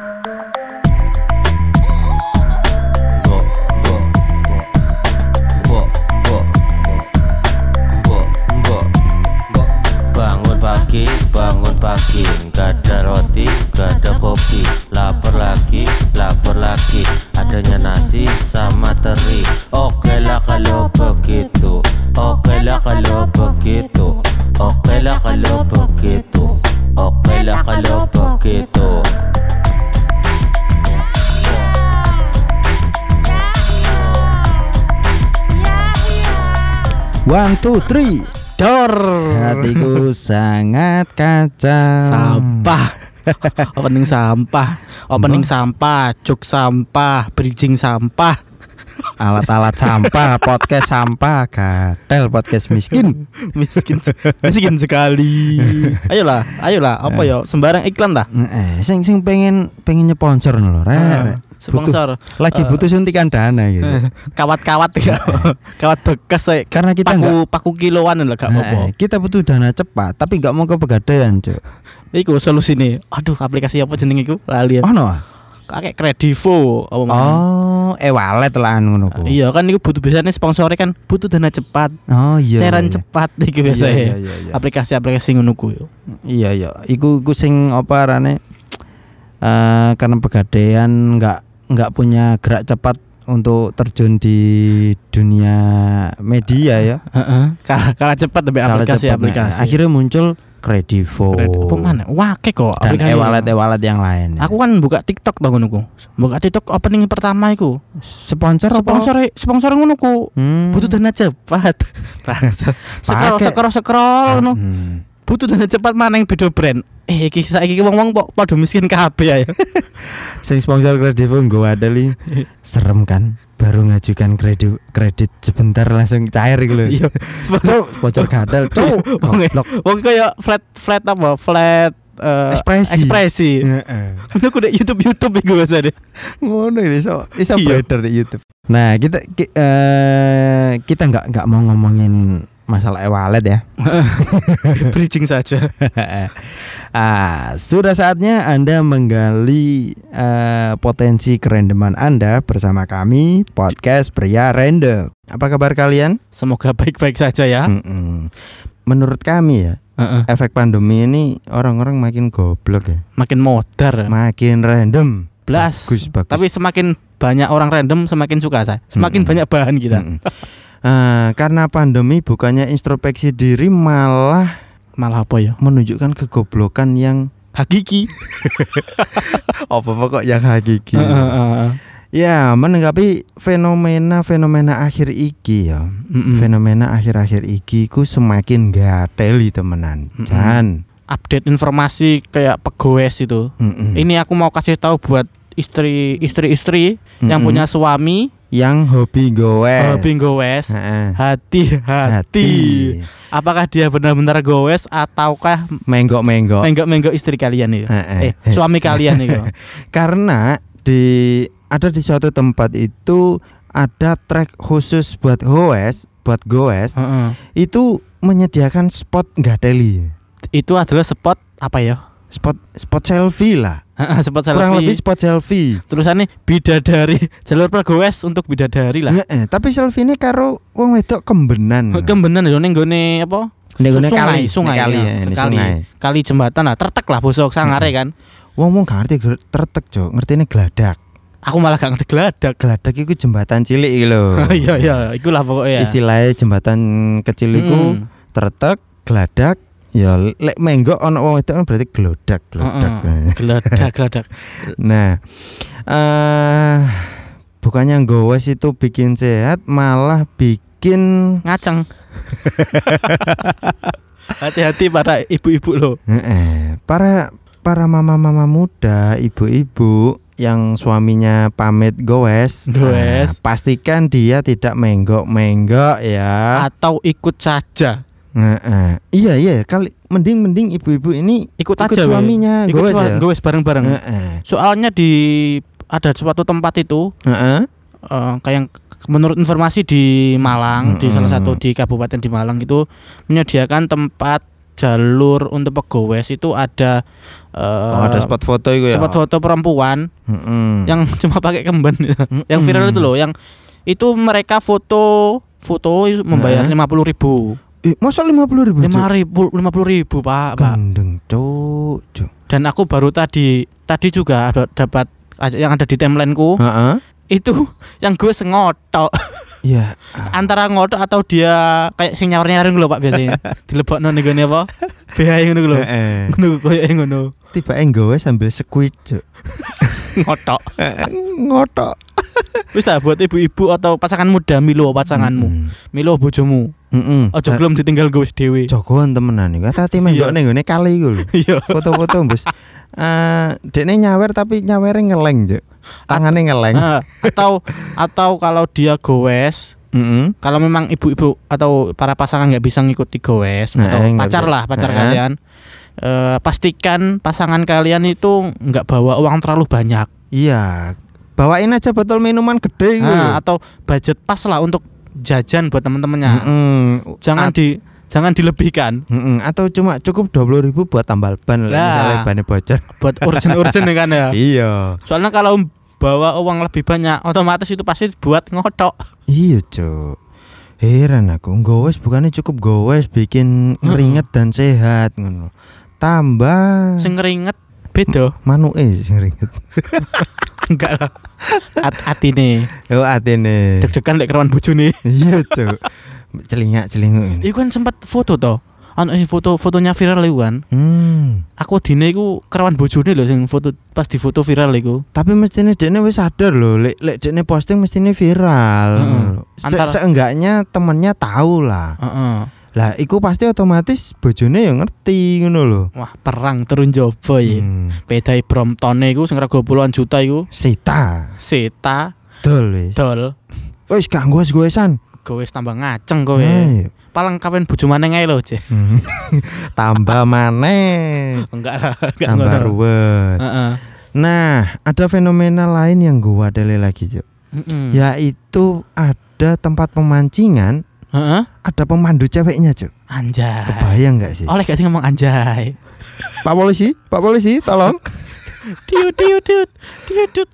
Bangun pagi, bangun pagi. Gak ada roti, gak ada kopi. Lapar lagi, lapar lagi. Adanya nasi sama teri. Oke lah kalau begitu. Oke lah kalau begitu. Oke lah kalau begitu. Oke lah kalau begitu One, two, three. Dor. Hatiku sangat kacau. Sampah. opening sampah, opening sampah, cuk sampah, bridging sampah. Alat-alat sampah, podcast sampah, gatel podcast miskin. miskin miskin sekali. Ayolah, ayolah, apa ya? Sembarang iklan dah. Eh, sing sing pengen pengen nyponsor lho, Rek. Sponsor Lagi Eh, butuh suntikan dana gitu. kawat-kawat ya. Kawat bekas saya. Karena kita paku nggak paku kiloan lah gak apa-apa. kita butuh dana cepat, tapi nggak mau ke pegadaian, Cuk. Iku solusi nih. Aduh, aplikasi apa jeneng iku? Lali. Oh no. Kakek Kredivo apa mana? Oh, e wallet lah ngono ku. Iya kan itu butuh biasanya sponsornya kan butuh dana cepat, Oh iya. cairan iya. cepat iki Iya, biasanya. iya, iya, iya. Aplikasi-aplikasi ngono ku yo. Iya iya, iku iku sing apa arane eh karena pegadaian nggak nggak punya gerak cepat untuk terjun di dunia media ya. Heeh. Kalah, kalah cepat tapi Kalah cepat. Nah, aplikasi-aplikasi. akhirnya muncul Kredivo apa mana? Wake kok dan e-wallet e-wallet yang lain. Aku kan buka TikTok bang ngono ku. Buka TikTok opening pertama iku. sponsor apa? Sponsor sponsor ngono ku. Hmm. Butuh dana cepat. scroll scroll scroll ngono. Hmm. Butuh dana cepat mana yang beda brand. Eh iki saiki wong-wong kok padha miskin kabeh ya. Sing sponsor Kredivo nggo adeli. Serem kan? Baru ngajukan kredit kredit sebentar langsung cair gitu loh. Iya. Cuk, bocor gadal. Cuk. Wong kaya flat flat apa? Flat eh, Ekspresi. ekspresi. Heeh. Aku udah YouTube YouTube iku biasa deh. ngono ini so iso Iya. beredar di YouTube. Nah kita ki- eh, kita nggak nggak mau ngomongin masalah e-wallet ya. Bridging saja. ah, sudah saatnya anda menggali eh, potensi kerendeman anda bersama kami podcast pria random. Apa kabar kalian? Semoga baik-baik saja ya. Mm-mm. Menurut kami ya Heeh. efek pandemi ini orang-orang makin goblok ya, Makin modar. makin random. Blas. Bagus bagus. Tapi semakin banyak orang random semakin suka saya. Semakin Mm-mm. banyak bahan kita. Mm-mm. Ah, karena pandemi bukannya introspeksi diri malah Malah apa ya? menunjukkan kegoblokan yang Hakiki. apa kok yang hakiki. Heeh, heeh. ya, menanggapi fenomena-fenomena akhir iki ya. Mm-mm. Fenomena akhir-akhir iki ku semakin gateli temenan. Mm-mm. Jan. Update informasi kayak pegawai itu. Mm-mm. Ini aku mau kasih tahu buat istri istri-istri yang Mm-mm. punya suami yang hobi goes. hobi gowes. Heeh. Hati-hati. Apakah dia benar-benar gowes ataukah Menggok-menggok. menggok-menggok istri kalian itu? Eh, suami kalian itu. Karena di ada di suatu tempat itu ada trek khusus buat goes, buat goes Heeh. itu menyediakan spot gateli. Itu adalah spot apa ya? Spot spot selfie lah. spot selfie. Kurang lebih spot selfie. Tulisannya bidadari jalur pergowes untuk bidadari lah. Heeh, tapi selfie ini karo wong wedok kembenan. Kembenan lho ning gone apa? Ning gone kali, sungai, kali ya, ya, ini kali. sungai. Kali jembatan lah, tertek lah bosok sangare kan. Wong wong gak ngerti ger- tretek, Cok. Ngertine geladak. Aku malah gak ngerti geladak. Geladak iku jembatan cilik iki lho. Iya iya, ikulah pokoknya. Istilahnya jembatan kecil iku Mm. tretek, geladak, ya lek menggok ono wong wedok kan berarti gelodak, gelodak. Heeh. Geladak, geladak. Nah, eh bukannya gowes itu bikin sehat, malah bikin Ngaceng. Hati-hati para ibu-ibu loh. Heeh, para para mama-mama muda, ibu-ibu yang suaminya pamit goes, Goes. nah, pastikan dia tidak menggok-menggok ya. Atau ikut saja. Heeh. Iya iya, kali mending mending ibu-ibu ini Ikut, ikut aja. suaminya Ikut gowes, ya. gowes bareng-bareng. Soalnya di ada suatu tempat itu Heeh. eh, kayak menurut informasi di Malang di Mm-mm. salah satu di kabupaten di Malang itu menyediakan tempat jalur untuk pegawai itu ada eh, Oh, ada spot foto itu ya. spot foto perempuan Mm-mm. yang cuma pakai kemben yang viral itu loh yang itu mereka foto foto membayar lima puluh ribu Eh, masa lima puluh ribu? lima ribu lima puluh ribu pak pak Gendeng, cuk, cuk. dan aku baru tadi tadi juga ada- dapat yang ada di timelineku Heeh. itu yang gue sengotok Iya. antara ngotok atau dia kayak sing nyawer nyaring lho pak biasanya dilebokno ning gone apa BH ngono lho Heeh. ngono koyo ngono Tiba enggawe sambil cuk. ngotok Ngotok. wis tak buat ibu-ibu atau pasangan muda milo pasanganmu Mm-mm. milo bojomu Mm-mm. ojo gelem ditinggal gue dhewe Jogoan temenan iku. Tati menggok Iya. ning gone kali iku lho. iya Foto-foto mbus. Eh, dekne nyawer tapi nyawere ngeleng, Cuk. Tangane ngeleng. Ah, atau atau kalau dia goes Heeh. kalau memang ibu-ibu atau para pasangan nggak bisa ngikuti goes Nah, atau nggak pacar lah pacar Nah. kalian eh, pastikan pasangan kalian itu nggak bawa uang terlalu banyak Iya. Bawain aja botol minuman gede iku. Nah, atau budget pas lah untuk jajan buat temen-temennya Mm-mm. jangan At- di jangan dilebihkan Mm-mm. atau cuma cukup dua puluh ribu buat tambal ban lah misalnya bannya bocor. buat urgent-urgent ya kan ya Iya. soalnya kalau bawa uang lebih banyak otomatis itu pasti buat ngotok Iya, Cuk. Heran aku, gowes bukannya cukup gowes bikin ngeringet dan sehat ngono. Tambah sing ngeringet beda manuke sing ngeringet. enggak lah At atine Oh, atene. deg-degan lek kerawan bojone Iya, Cuk. Celingak celinguk ini. Iku kan sempat foto toh. Sing foto fotonya viral iku kan. Hmm. Aku dine iku kerawan bojone lho sing foto pas di foto viral iku. Tapi mestine dekne wis sadar lho, lek lek dekne posting mestine viral. Lho. Se- Antara- Seenggaknya temennya tahu lah. Heeh. Lah, iku pasti otomatis bojone ya ngerti ngono lho. Wah, perang turun jopo ya. Hmm. Beda Bromptone iku sing rego puluhan juta iku. Sita. Seta Dol wis. dol Wis gak goes-goesan. kowe wis tambah ngaceng kowe. Ayo. Paling kapan bojo maneh ae lho, Cek. Hmm. Tambah maneh. Enggak lah, enggak Tambah ruwet. Heeh. Nah, ada fenomena lain yang gua wadele lagi, Cuk. Heeh. Yaitu ada tempat pemancingan, Heeh. ada pemandu ceweknya, Cuk. Anjay. Kebayang gak sih? Oleh gak sih ngomong anjay? Pak polisi, Pak polisi, tolong. Tiut tiut tiut tiut tiut.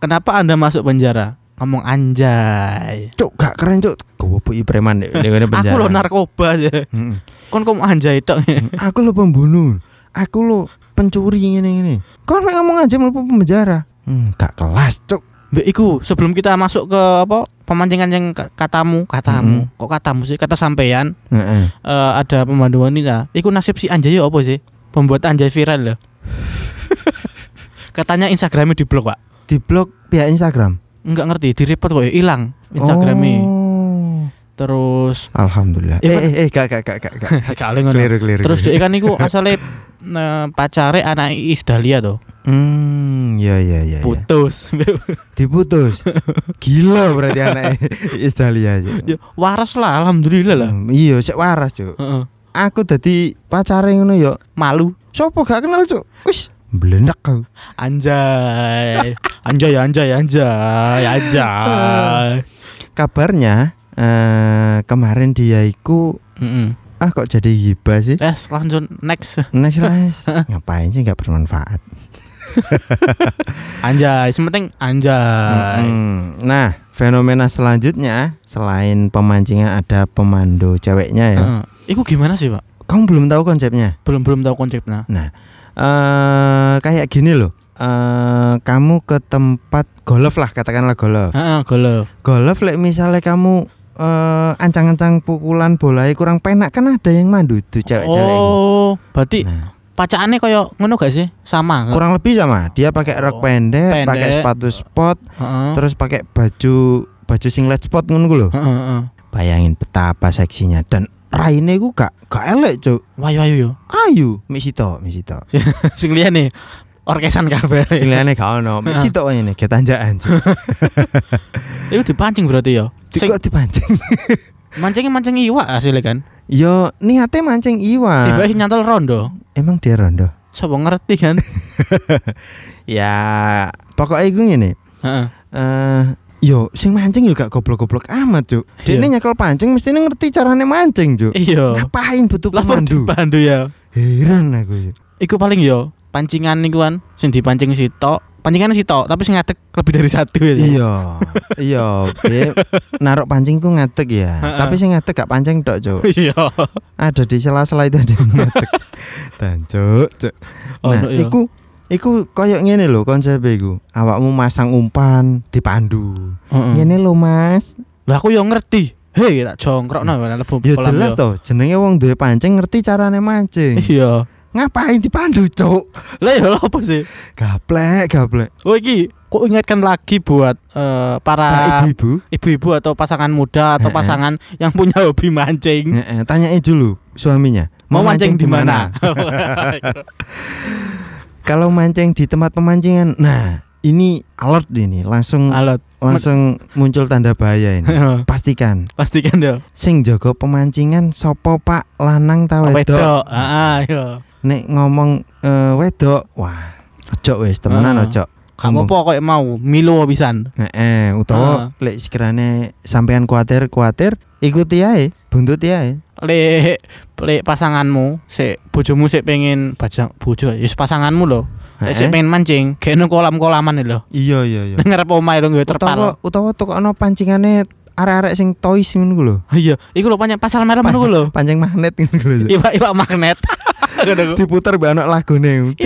Kenapa Anda masuk penjara? Ngomong anjay. Cuk, gak keren, Cuk. Goboi preman penjara. Aku lo narkoba aja. Mm-mm. Kon mau anjay tok. Aku lo pembunuh. Aku lo pencuri ini ini. Mek ngomong aja mau penjara. Hmm, gak kelas, Cuk. Mbak iku sebelum kita masuk ke apa pemancingan yang ka- katamu, katamu. Kok katamu sih? Kata sampean Heeh. eh, ada pemandu wanita. Iku nasib si anjay ya apa sih? Pembuat anjay viral loh. Katanya Instagramnya diblok, Pak. Di blog pihak Instagram. Enggak ngerti, di report kok ya hilang Instagramnya. Oh. Terus Alhamdulillah. Ya, Eh, kan- eh, eh, gak, gak, gak, gak, gak. kali ngono. Keliru, keliru. Terus dia kan iku asale eh, pacare anak Iis Dahlia tuh. Hmm, ya, ya, ya. Putus. Diputus. Gila berarti anak Isdalia aja. Ya, waras lah alhamdulillah lah. Hmm, iya, sik waras, Cuk. Aku dadi pacare ngono ya. Malu. Sopo gak kenal, Cuk? Wis, blendak kau. Anjay. Anjay anjay anjay anjay. Kabarnya eh kemarin dia iku Heeh. ah kok jadi hibah sih? Tes langsung next. Next, next. Ngapain sih nggak bermanfaat? Anjay, sementing anjay. Mm-mm. Nah, fenomena selanjutnya selain pemancingan ada pemandu ceweknya ya. Heeh. Iku gimana sih, Pak? Kamu belum tahu konsepnya? Belum belum tahu konsepnya. eh kayak gini loh. eh kamu ke tempat golf lah katakanlah golf. Heeh, golf. Golf lek misalnya kamu eh ancang-ancang pukulan bolanya kurang penak kan ada yang mandu tuh cewek-cewek ini. Oh, berarti Nah, pacaannya koyo ngono gak sih? Sama. nggak? kurang lebih sama. Dia pakai rok Oh, pendek, pakai pendek. sepatu sport, Heeh. terus pakai baju baju singlet sport ngono. Heeh, heeh. Bayangin betapa seksinya dan raine ku gak gak elek, Cuk. Wayu ayu yo. Ayu, mik sito, mik sito. Sing liyane orkesan kabeh. Sing liyane gak ono, mik sito ngene ketanjakan, Cuk. Iku dipancing berarti Sing kok dipancing. mancingnya mancing iwak hasilnya kan. Yo niate mancing iwak. Tiba nyantol rondo. Emang dia rondo? Sopo ngerti kan? Ya, pokoknya gue ngene. Heeh. Eh yo sing mancing gak goblok-goblok amat, Cuk. Iya. Dene nyekel pancing mesti ngerti carane mancing, Cuk. Iya. Ngapain butuh pemandu? pandu ya. Heran aku. Iku paling yo pancingan niku kan sing dipancing sitok. Pancingan sitok tapi sing ngadeg lebih dari satu ya. Iya. Iya, naruh pancing ku ngadeg ya. Tapi sing ngadeg gak pancing tok, Cuk. Iya. Ada di sela-sela itu ada yang ngadeg. Dan, Cuk, Cuk. Oh, Nah, no, iya. iku iku koyo ngene lho konsep iku. Awakmu masang umpan dipandu. Heeh. Ngene lho, Mas. Lah aku yo ngerti. Hei, tak jongkrokno kan lebu Ya jelas toh, jenenge wong duwe pancing ngerti carane mancing. Iya. Ngapain dipandu, Cuk? Lah ya apa sih? Gaplek, gaplek. Oh iki kok ingatkan lagi buat eh, Pak para ibu-ibu, ibu-ibu atau pasangan muda atau Heeh. pasangan yang punya hobi mancing. Heeh, tanyain dulu suaminya. Mau mancing di mana? Kalau mancing di tempat pemancingan, nah ini alert ini langsung Alat. langsung muncul tanda bahaya ini. Pastikan Pastikan yo. sing jaga pemancingan sopo Pak lanang ta wedok. Wedok. Heeh, yo. Nek ngomong eh, wedok, wah, ojo wis temenan Heeh. ojo. Kamu apa kok mau milo pisan. Heeh, utawa lek sekiranya sampean kuatir kuatir, ikuti ae, buntut ae. Lek lek pasanganmu sik bojomu sik pengen baca bojo ya pasanganmu loh. Lek sik pengen mancing, kene kolam-kolaman lho. Iya iya iya. Ngarep omahe lho nggawe terpal. Utawa utawa tukokno pancingane arek-arek sing toys ngono ku lho. Iya, iku lho panjang pasal merah ngono lho. Pancing magnet ngono ku lho. Iwak iwak magnet. Ku. Diputer mbak anak lagune.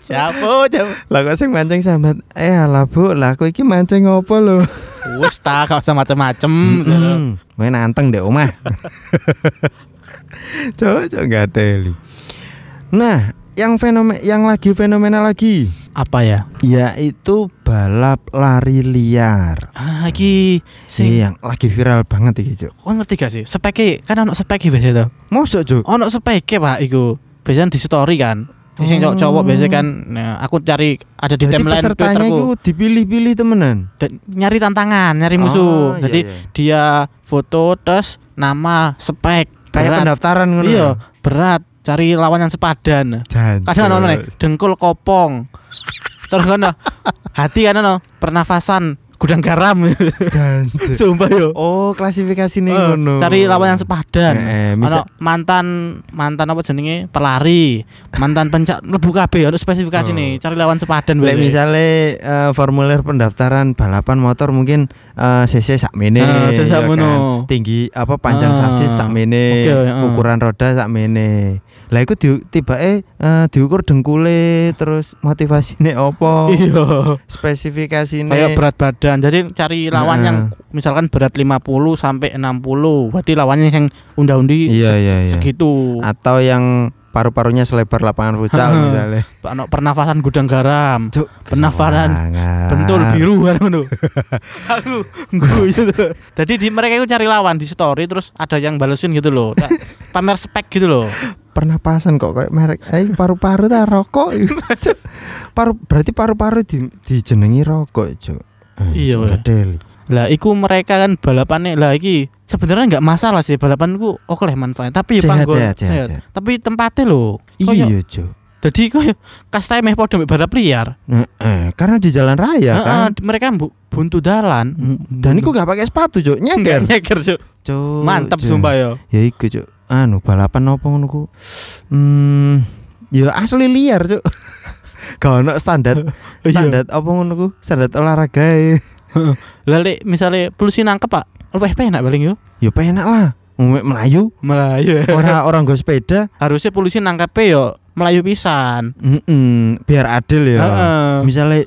Siapa? Lah kok sing mancing sambat, eh alah Bu, lah aku iki mancing opo lho? Wes ta gak usah macem-macem. Hmm, main anteng deh omah. Cok, cok gak ada Nah, yang fenomen yang lagi fenomena lagi Apa ya? yaitu balap lari liar. Ah, iki sing Ini yang lagi viral banget iki, Cok. kau ngerti gak sih? Speke kan ono speke biasa tuh. Mosok, Cok? Ono speke Pak iku. Biasanya di story kan. Sing Oh. cowok-cowok biasa kan nah, aku cari ada di Berarti timeline Twitterku. itu dipilih-pilih temenan. Dan nyari tantangan, nyari Oh, musuh. iya, Jadi iya. dia foto terus nama, spek, kayak pendaftaran ngono. Iya, berat, cari lawan yang sepadan. Jancuk. Kadang ono nih, dengkul kopong. Terus kan hati kan ono, pernafasan, gudang garam. Sumpah yo. Oh, klasifikasi nih Eh, ngono. cari lawan yang sepadan. Eh, eh, misal mantan mantan apa jenenge pelari, mantan pencak lebu kabeh ono spesifikasi Oh. nih, cari lawan sepadan Lek misalnya eh, formulir pendaftaran balapan motor mungkin eh, cc sakmene Ah, cc ya sakmono. tinggi apa panjang Ah, sasis sakmene oke, ah. ukuran roda sakmene lah iku di, tiba eh diukur dengkule terus motivasine opo Iya. spesifikasine Kayak berat badan. Jadi cari lawan Nah. yang misalkan berat 50 sampai 60. Berarti lawannya yang unda-undi Iya, se- iya, iya. segitu. atau yang paru-parunya selebar lapangan futsal misalnya Ono pernafasan gudang garam. Cuk, Pernafasan bentul biru kan. Aku guyu. Jadi di mereka itu cari lawan di story terus ada yang balesin gitu loh. Pamer spek gitu loh. pernapasan kok kayak merek eh paru-paru ta rokok paru berarti paru-paru di dijenengi rokok cuk Eh, Iya, gadeli. Lah iku mereka kan balapannya lah iki sebenarnya nggak masalah sih balapanku oke lah manfaatnya. Tapi ya Sehat, panggon sehat, sehat, sehat. tapi tempatnya loh iya cuk. Jadi kok kastai meh podo balap liar. Nah, eh, karena di jalan raya Heeh, kan. mereka bu, buntu dalan. Dan iku gak pakai sepatu cuk nyeker. nyeker Cuk. cuk mantap sumpah ya. Ya iku cuk. Anu balapan apa ngono ku? Hmm ya asli liar cuk gak ono standar Iya. standar apa ngono ku? Standar olahraga e. lalu misalnya polisi nangkep pak lebih penak paling yo. Ya penak lah. Melayu malah iya orang orang gue sepeda. Harusnya polisi nangkep yo melayu pisan. Mm-mm, biar adil ya. Heeh. misalnya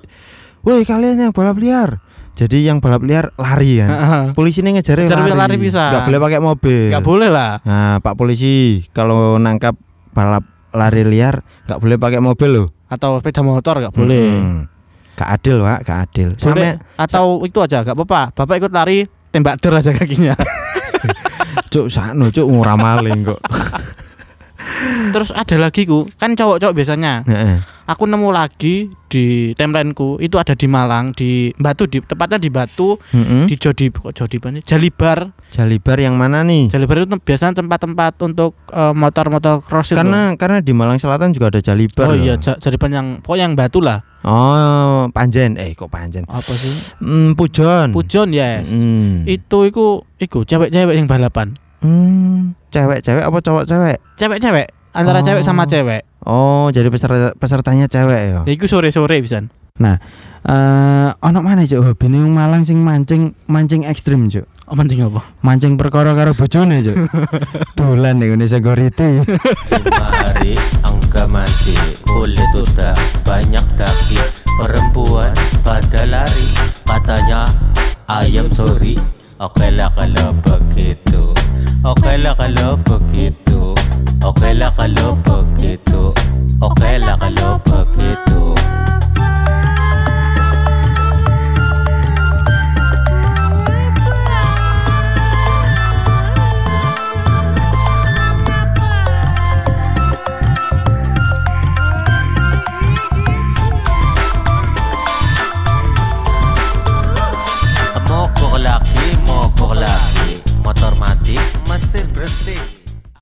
woi kalian yang balap liar. Jadi yang balap liar lari kan Heeh. polisi ini ngejar lari, lari bisa. nggak boleh pakai mobil. Nggak boleh lah. Nah pak polisi kalau nangkap balap lari liar nggak boleh pakai mobil loh atau sepeda motor nggak boleh. Mm-mm. gak adil pak gak adil. Boleh. sampai atau itu aja gak apa-apa. Bapak ikut lari tembak der aja kakinya. Cuk sakno cuk ngurah maling kok. Terus ada lagi ku. Kan cowok-cowok biasanya. Heeh. Aku nemu lagi di timelineku itu ada di Malang di Batu di tepatnya di Batu Mm-mm. di Jodi kok Jodi apa nih? Jalibar Jalibar yang mana nih Jalibar itu biasanya tempat-tempat untuk eh, motor-motor cross itu karena karena di Malang Selatan juga ada Jalibar oh loh. iya Ja- Jalibar yang pokoknya yang Batu lah Oh, panjen. Eh, kok panjen? Apa sih? Hmm, pujon. Pujon yes. Hmm. Itu iku iku cewek-cewek yang balapan. Hmm, cewek-cewek apa cowok-cewek? Cewek-cewek antara Oh. cewek sama cewek. Oh, jadi peserta pesertanya cewek ya. Ya iku sore-sore bisa. Eh, ono mana cuk hobine Malang sing mancing mancing ekstrim cuk. Oh, penting apa? Mancing perkara karo bojone cuk. Dolan nih security. Lima hari angka mati Kulit udah banyak daki Perempuan pada lari Katanya ayam sorry Oke lah kalau begitu Oke lah kalau begitu okela kalau begitu. Okela kalau begitu. Mogok laki, mogok laki, Motor mati, mesin berhenti